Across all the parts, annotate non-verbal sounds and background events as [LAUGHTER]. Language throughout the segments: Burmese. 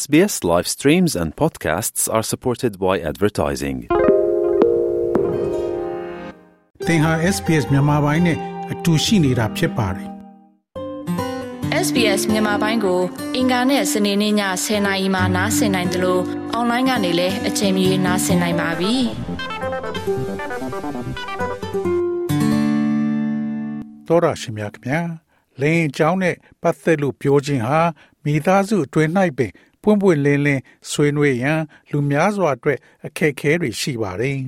SBS live streams and podcasts are supported by advertising. သင်ဟာ SPS မြန်မာပိုင်းနဲ့အတူရှိနေတာဖြစ်ပါတယ် SBS မြန်မာပိုင်းကို အင်ကာနဲ့စနေနေ့ည10:00နာရီမှနားဆင်နိုင်တယ်လို့အွန်လိုင်းကနေလည်းအချိန်မီနားဆင်နိုင်ပါပြီ။သောရရှိမြခင်ဗျာလင်းအကြောင်းနဲ့ပတ်သက်လို့ပြောခြင်းဟာမိသားစုအတွင်း၌ပင် ပွင့်ပွင့်လင်းလင်းဆွေးနွေးရန် လူများစွာအတွက်အခက်အခဲတွေရှိပါတယ်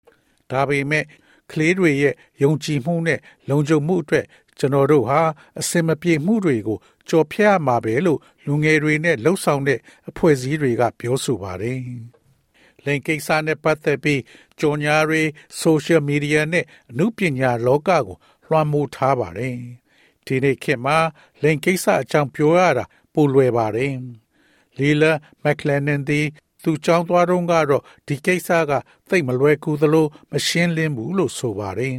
။ဒါပေမဲ့ကလေးတွေရဲ့ယုံကြည်မှုနဲ့လုံခြုံမှုအတွက်ကျွန်တော်တို့ဟာအစင်မပြေမှုတွေကိုကြော်ဖြတ်မှာပဲလို့လူငယ်တွေနဲ့လှုပ်ဆောင်တဲ့အဖွဲ့အစည်းတွေကပြောဆိုပါတယ်။လိင်ကိစ္စနဲ့ပတ်သက်ပြီးကြော်ညာတွေ social media နဲ့အမှုပညာလောကကိုလွှမ်းမိုးထားပါတယ်။ဒီနေ့ခေတ်မှာလိင်ကိစ္စအကြောင်းပြောရတာပိုလွယ်ပါတယ်။ Lila McLennan သည်သူကြောင်းသွားတော့ကတော့ဒီကိစ္စကသိမလွယ်ကူသလိုမရှင်းလင်းဘူးလို့ဆိုပါတယ်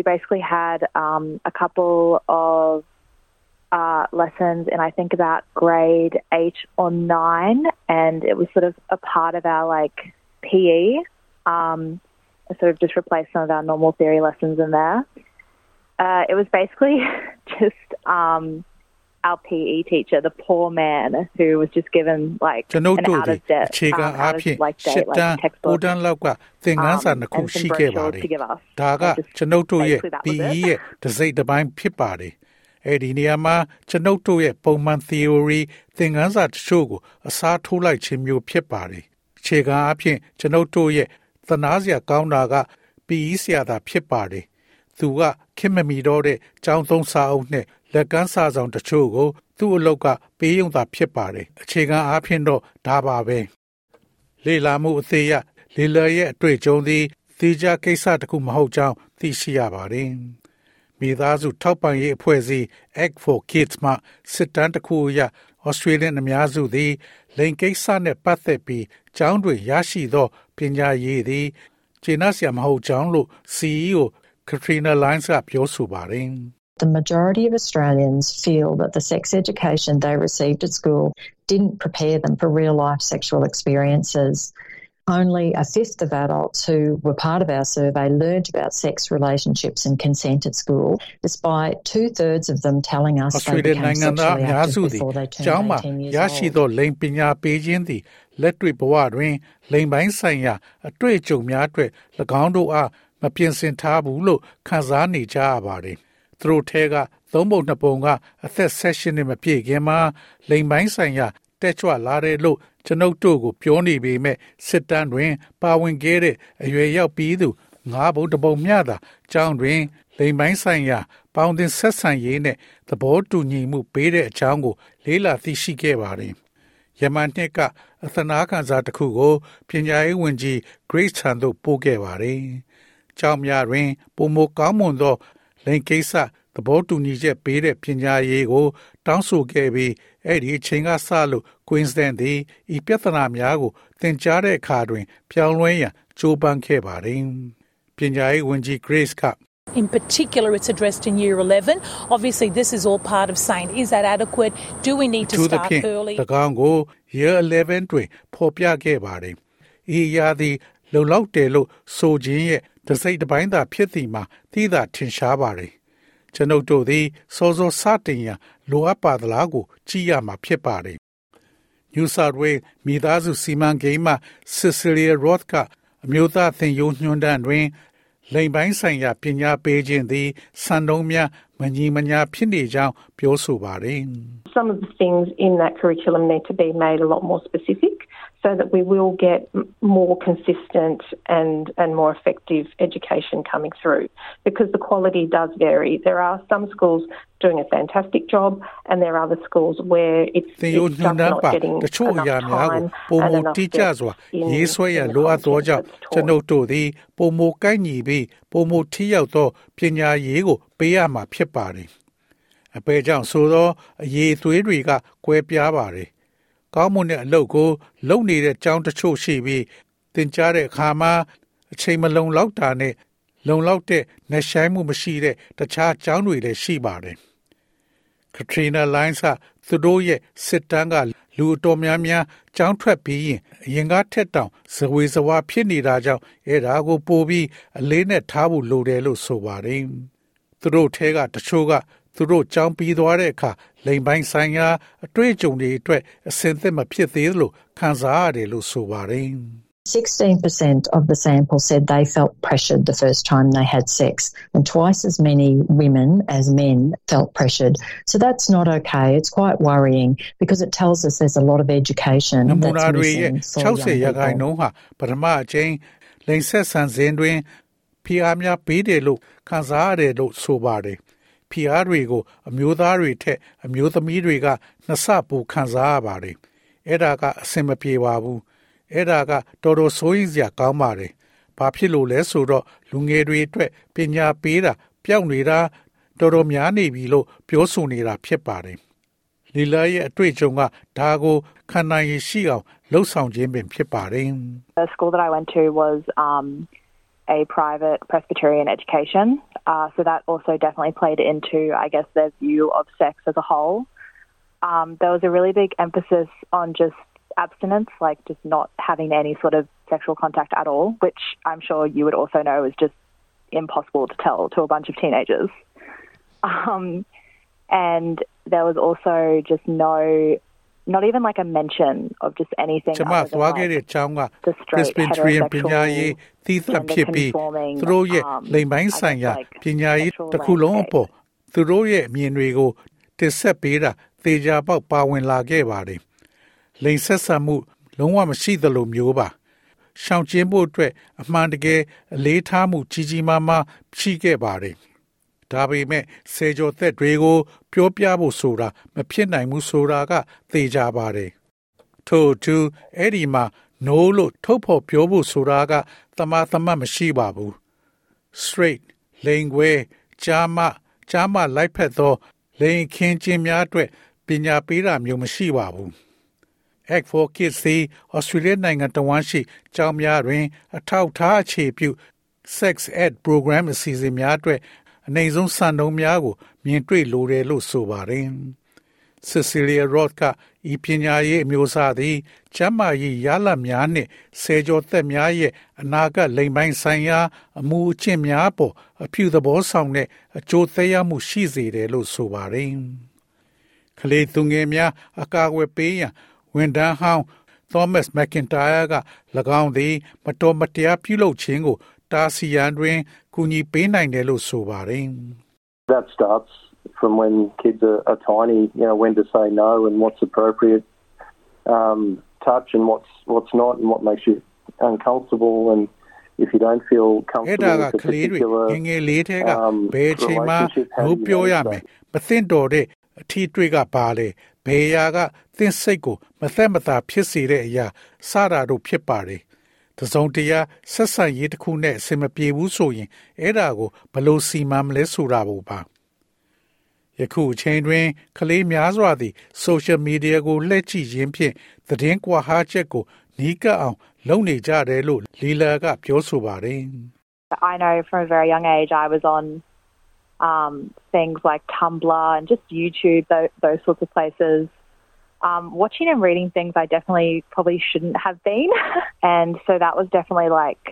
We basically had um, a couple of uh, lessons in I think about grade eight or nine, and it was sort of a part of our like PE. Um, I sort of just replaced some of our normal theory lessons in there. Uh, it was basically [LAUGHS] just um, our PE teacher, the poor man who was just given like ကျွန်ုပ် an တို့ out ဒီ of debt, အခြေခံ um, အား out ဖြင့် of like ရှစ် date တန်း like ကို textbook. တန်းလောက်ကသင်ခန်းစာနှစ်ခု um, and some ရှိခဲ့ပါတ brochures တယ် to give us. ဒါက Just ကျွန်ုပ်တို့ရဲ့ basically that was PE it. ရဲ့တစ်စိတ်တစ်ပိုင်းဖြစ်ပါတယ်အဲ့ဒီနေရာမှာကျွန်ုပ်တို့ရဲ့ပုံမှန် theory သင်ခန်းစာတချို့ကိုအစားထိုးလိုက်ခြင်းမျိုးဖြစ်ပါတယ်အခြေခံအားဖြင့်ကျွန်ုပ်တို့ရဲ့သနာစရာကောင်းတာက PE ဆရာသာဖြစ်ပါတယ် သူကခင်မမီတော့တဲ့ចောင်းသုံးစာအုပ်နဲ့လက်ကမ်းစာဆောင်တချို့ကို သူ့အလောက်ကပေးရုံသာဖြစ်ပါတယ်အခြေခံအားဖြင့်တော့ဒါပါပဲလေလာမှုအသေးရလေလာရဲ့အတွေ့အကြုံသည်သေချာကိစ္စတစ်ခုမဟုတ်ကြောင်းသိရှိရပါတယ်မိသားစုထောက်ပံ့ရေးအဖွဲ့အစည်း Act for Kids မှစစ်တမ်းတစ်ခုအရ Australian အများစုသည်လိင်ကိစ္စနှင့်ပတ်သက်ပြီးကျောင်းတွင်ရရှိသောပညာရေးသည်ကျေနပ်စရာမဟုတ်ကြောင်းလို့ CEO Katrina Lines ကပြောဆိုပါတယ် The majority of Australians feel that the sex education they received at school didn't prepare them for real life sexual experiences. Only a fifth of adults who were part of our survey learnt about sex relationships and consent at school, despite two thirds of them telling us they Australia became နိုင်ငံသားအ sexually များစု active သည် before they ကျောင်း turned မှာ 18 years ရရှိ old. သောလိင်ပညာပေးခြင်းသည်လက်တွေ့ဘဝတွင် လိင်ပိုင်းဆိုင်ရာအတွေ့အကြုံများအတွက်၎င်းတို့အား မပြင်ဆင်ထားဘူးလို့ခန်းစားနေကြရပါတယ်။သူတို့ထဲကသုံးပုံနှစ်ပုံကအသက်16နှစ်မပြည့်ခင်မှာလိင်ပိုင်းဆိုင်ရာတက်ကြွလာတဲ့လို့ကျွန်ုပ်တို့ကိုပြောနေပေမဲ့စစ်တမ်းတွင် ပါဝင်ခဲ့တဲ့အရွယ်ရောက်ပြီးသူငါးဘုံတစ်ပုံမျှသာကျောင်းတွင် လိင်ပိုင်းဆိုင်ရာ ပေါင်းတင်ဆက်ဆံရေးနဲ့သဘောတူညီမှုပေးတဲ့အကြောင်းကို လေးလာသိရှိခဲ့ပါတယ်။ယမန်နှစ်ကအသနာခံစာတစ်ခုကိုပညာရေးဝန်ကြီး Grace Chan တို့ပို့ခဲ့ပါတယ်။ ကျောင်းများတွင်ပုံမကောင်းမွန်သောလိင်ကိစ္စသဘောတူညီချက်ပေးတဲ့ပညာရေးကို တောင်းဆိုခဲ့ပြီးအဲ့ဒီအချိန်ကစလို့ Queensland သည်ဤပြဿနာများကိုသင်ကြားတဲ့အခါတွင် ပြောင်းလဲရန်ကြိုးပမ်းခဲ့ပါတယ်။ပညာရေးဝန်ကြီး Grace က In particular, it's addressed in Year 11. Obviously, this is all part of saying, is that adequate? Do we need to သူသ start ဖြင့် early? ၎င်းကို Year 11တွင်ဖော်ပြခဲ့ပါတယ်။ဤအရာသည်လုံလောက်တယ်လို့ဆိုခြင်းရဲ့ တစ်စိတ်တစ်ပိုင်းသာဖြစ်သည်မှာသိသာထင်ရှားပါတယ်။ကျွန်ုပ်တို့သည်စောစောစတင်ရန်လိုအပ်ပါသလားကို ကြည့်ရမှာဖြစ်ပါတယ်။ New South Wales မိသားစုစီမံကိန်းမှ Cecilia Roth ကအမျိုးသားသင်ရိုးညွှန်းတမ်းတွင်လိင်ပိုင်းဆိုင်ရာပညာပေးခြင်းသည်စံနှုန်းများမညီမညာဖြစ်နေကြောင်းပြောဆိုပါတယ်။ some of the things in that curriculum need to be made a lot more specific so that we will get m- more consistent and, and more effective education coming through because the quality does vary. There are some schools doing a fantastic job and there are other schools where it's, သင်ရိုး it's ညွှန် just တမ်း not ပါ getting တချို့အရာ enough များကို time ပုံ and မ enough တိကျ depth စွာ in, ရေးဆွဲရ in the လိုအပ်သော content ကြောင့် that's ကျွန် taught. ုပ်တို့သည်ပုံမကိုက်ညီပြီးပုံမထိရောက်သောပညာရေးကိုပေးရမှာဖြစ်ပါတယ်အပေကြောင့်ဆိုသောအရေးသွေးတွေကကွဲပြားပါတယ် ကောင်းမွန်တဲ့အလုပ်ကိုလုပ်နေတဲ့ကြောင်းတချို့ရှိပြီးသင်ကြားတဲ့အခါမှာအချိန်မလုံလောက်တာနဲ့လုံလောက်တဲ့နှဆိုင်မှုမရှိတဲ့တခြားကြောင်းတွေလည်းရှိပါတယ် Katrina Lines ကသူတို့ရဲ့စစ်တမ်းကလူအတော်များများကြောင်းထွက်ပြီးရင်အရင်ကထက်တောင်ဇဝေဇဝါဖြစ်နေတာကြောင့်အဲ့ဒါကိုပို့ပြီးအလေးနဲ့ထားဖို့လိုတယ်လို့ဆိုပါတယ်။သူတို့ထဲကတချို့က သူတို့ကြောင်းပြီးသွားတဲ့အခါလိမ်ပိုင်းဆိုင်ရာအတွေ့အကြုံတွေအတွက်အစင်သက်မဖြစ်သေးလို့ခံစားရတယ်လို့ဆိုပါတယ်။ 16% of the sample said they felt pressured the first time they had sex, and twice as many women as men felt pressured. So that's not okay. It's quite worrying because it tells us there's a lot of education နမူ that's နာတွေရဲ့ missing for 60 young ရာခိုင် people. နှုန်းဟာပထမအကျင်းလိန်ဆက်ဆန်စဉ်တွင်ဖိအားများပေးတယ်လို့ခံစားရတယ်လို့ဆိုပါတယ် ဖိအားတွေကို အမျိုးသားတွေထက် အမျိုးသမီးတွေကနှစ်ဆပိုခံစားရပါတယ်အဲ့ဒါကအဆင်မပြေပါဘူးအဲ့ဒါကတော်တော်ဆိုးရင်စရာကောင်းပါတယ်ဘာဖြစ်လို့လဲဆိုတော့လူငယ်တွေအတွက်ပညာပေးတာပျောက်နေတာတော်တော်များနေပြီလို့ပြောဆိုနေတာဖြစ်ပါတယ်လီလာရဲ့အတွေ့အကြုံကဒါကိုခံနိုင်ရရှိအောင်လှုပ်ဆောင်ခြင်းပင်ဖြစ်ပါတယ် The school that I went to was um, a private Presbyterian education, uh, so that also definitely played into, I guess, their view of sex as a whole. Um, there was a really big emphasis on just abstinence, like just not having any sort of sexual contact at all, which I'm sure you would also know is just impossible to tell to a bunch of teenagers. [LAUGHS] Um, and there was also just no, not even like a mention of just anything. ကျွန်မ other than, သွားခဲ့ like, တဲ့အကြောင်းက the straight Presbyterian heterosexual ပညာရေးသီးသန့်ဖြစ်ပြီး gender-conforming, သူတို့ရဲ့ um, လိမ်ပိုင်းဆိုင်ရာ I guess, like, ပညာရေး sexual တစ်ခုလုံးအ landscape. ပေါ်သူတို့ရဲ့အမြင်တွေကိုတစ်ဆက်ပေးတာသေချာပေါက်ပါဝင်လာခဲ့ပါတယ်။လိမ်ဆက်ဆံမှု လုံးဝမရှိသလိုမျိုးပါ။ရှောင်ကျဉ်ဖို့အတွက်အမှန်တကယ်အလေးထားမှုကြီးကြီးမားမားရှိခဲ့ပါတယ်။ဒါပေမဲ့စေကျော်သက်တွေကို ပြောပြဖို့ဆိုတာမဖြစ်နိုင်ဘူးဆိုတာကသေချာပါတယ်။ထို့သူအဲ့ဒီမှာ no လို့ထုတ်ဖော်ပြောဖို့ဆိုတာကတမသမတ်မရှိပါဘူး straight လိန်ခွဲကြားမကြားမလိုက်ဖက်သောလိန်ခင်းခြင်းများအတွက်ပညာပေးတာမျိုးမရှိပါဘူး Act for Kids သည် Australia နိုင်ငံတဝန်းရှိကျောင်းများတွင် အထောက်အထားအခြေပြု Sex Ed Program အစီအစဉ်များအတွက် အနေဆုံးစံနှုန်းများကို မြင်တွေ့လိုတယ်လို့ဆိုပါတယ်။ Cecilia Roth ကဤပညာရေးအမျိုးအစားသည်ကျမ်းမာရေးရလဒ်များနှင့်စေကျော်သက်များရဲ့အနာဂတ်လိမ်ပိုင်းဆိုင်ရာ အမှုအကျင့်များပေါ်အပြုသဘောဆောင်တဲ့အကျိုးသက်ရောက်မှုရှိစေတယ်လို့ဆိုပါတယ်။ကလေးသူငယ်များအကာအကွယ်ပေးရန်ဝန်ထမ်းဟောင်း Thomas McIntyre က၎င်းသည် မတော်မတရားပြုလုပ်ခြင်းကို တားဆီးရန်တွင်ကူညီပေးနိုင်တယ်လို့ဆိုပါတယ်။ that starts from when kids are, are tiny, you know, when to say no and what's appropriate um, touch and what's what's not and what makes you uncomfortable and if you don't feel အဲ့ comfortable ဒါက with a ကလေးတွေ particular ငယ်ငယ်လေးထဲက um, ဘယ်အချိန်မှ relationship, how do လို့ you ပြောရ manage မယ် that? မသင့်တော်တဲ့အထီးတွေ့ကပါလေဘယ်ရာကသင်စိတ်ကိုမသက်မသာဖြစ်စေတဲ့အရာစတာတို့ဖြစ်ပါတယ် တစုံတရာဆက်ဆံရေးတစ်ခုနဲ့အဆင်မပြေဘူးဆိုရင်အဲ့ဒါကိုဘယ်လိုစီမံမလဲဆိုတာကိုပါယခုအချိန်တွင်ကလေးများစွာသည် social media ကိုလှည့်ကြည့်ခြင်းဖြင့်သတင်းကွာဟာချက်ကိုနီးကပ်အောင် လုပ်နေကြတယ်လို့လီလာကပြောဆိုပါတယ် I know from a very young age I was on um, things like Tumblr and just YouTube, those, those sorts of places. Um, watching and reading things I definitely probably shouldn't have been. [LAUGHS] and so that was definitely like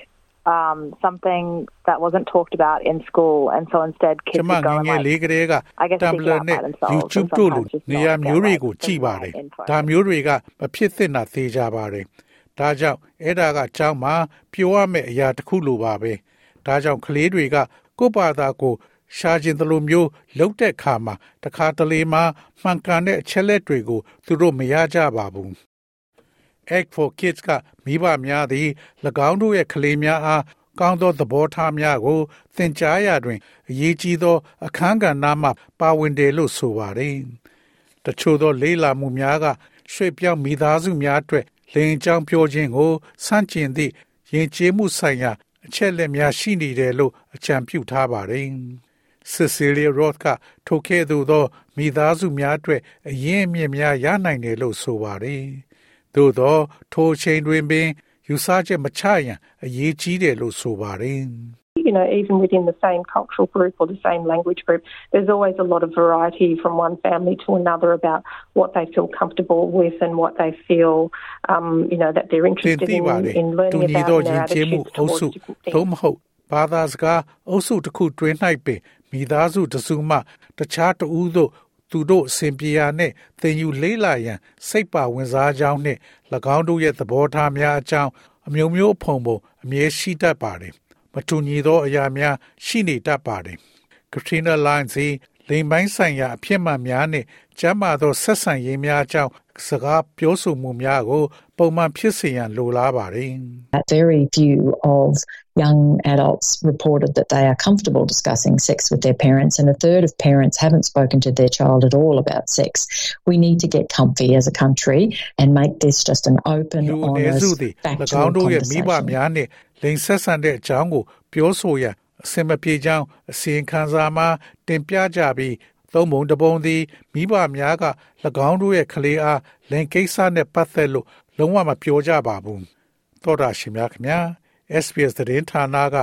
um, something that wasn't talked about in school. And so instead, ကျ kids မ would go ငယ် and ငယ် like လေးကလေးက I guess Tumblr figure out နဲ့ by themselves and YouTube တို့လို sometimes just နေရာ not get မျိုးတွေကို like ကြည့် the ပါတယ် right info. ဒါမျိုးတွေကမဖြစ်သင့်တာသိကြပါတယ်ဒါကြောင့်အဲ့ဒါကအကြောင်းမှာပြောရမယ့်အရာတစ်ခုလိုပါပဲဒါကြောင့်ကလေးတွေကကိုယ့်ဘာသာကို ရှာခြင်းတလိုမျိုးလှုပ်တဲ့အခါမှာတခါတလေမှာမှန်ကန်တဲ့အချက်လက်တွေကို သူတို့မရကြပါဘူး Act for Kids ကမိဘများသည်၎င်းတို့ရဲ့ကလေးများအားကောင်းသောသဘောထားများကို သင်ကြားရာတွင်အရေးကြီးသော အခန်းကဏ္ဍမှပါဝင်တယ်လို့ဆိုပါတယ်။တချို့သော လေးလာမှုများကရွှေ့ပြောင်းမိသားစုများအတွက်လိန်ကြောင်းပြောခြင်းကိုစန့်ကျင်သည့်ယဉ်ကျေးမှုဆိုင်ရာ အချက်လက်များရှိနေတယ်လို့အကြံပြုထားပါတယ်။ Cecilia Roth ကထိုကဲ့သို့သောမိသားစုများအတွက်အရင်းအမြစ်များရနိုင်တယ်လို့ဆိုပါတယ်။သို့သောထိုအချိန်တွင်ပင်ယူဆချက်မချရန်အရေးကြီးတယ်လို့ဆိုပါတယ်။ you know, even within the same cultural group or the same language group, there's always a lot of variety from one family to another about what they feel comfortable with and what they feel, um, you know, that they're interested in, in learning about and their attitudes towards different things. ဘာသာစကားအုပ်စုတစ်ခုတွင်၌ပင်မိသားစုတစုမှတခြားတဦးသို့သူတို့အစဉ်ပြေရာနှင့်သင်ယူလေးလာရန် စိတ်ပါဝင်စားကြောင်းနှင့်၎င်းတို့ရဲ့သဘောထားများအကြောင်းအမျိုးမျိုးအဖုံပုံအမြဲရှိတတ်ပါတယ်မတူညီသောအရာများရှိနေတတ်ပါတယ်ကထရီနာလိုင်းစီလိမ်ပိုင်းဆိုင်ရာအဖြစ်မှန်များနှင့်ကျမ်းမာသောဆက်ဆံရေးများအကြောင်းစကားပြောဆိုမှုများကိုပုံမှန်ဖြစ်စေရန်လိုလားပါတယ် Very few of young adults reported that they are comfortable discussing sex with their parents, and a third of parents haven't spoken to their child at all about sex. We need to get comfy as a country and make this just an open, honest, factual conversation. သုံးပုံတပုံသည်မိဘများက၎င်းတို့ရဲ့ကလေးအားလင်ကိစ္စနဲ့ပတ်သက်လို့လုံးဝမပြောကြပါဘူးသောတာရှင်များခင်ဗျာ SPS သတင်းဌာနက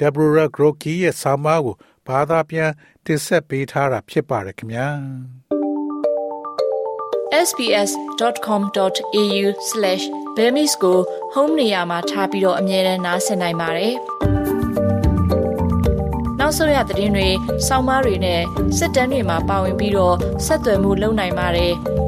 Deborah Groki ရဲ့ဆောင်းပါးကိုဘာသာပြန်တင်ဆက်ပေးထားတာဖြစ်ပါတယ်ခင်ဗျာ sbs.com.au/bemis ကို home နေရာမှာထားပြီးတော့အမြဲတမ်းနှာစင်နိုင်ပါတယ်။နောက်ဆုံးရသတင်းတွေ၊စောင်းမားတွေနဲ့စစ်တမ်းတွေမှာပါဝင်ပြီးတော့ဆက်သွယ်မှုလုပ်နိုင်ပါတယ်။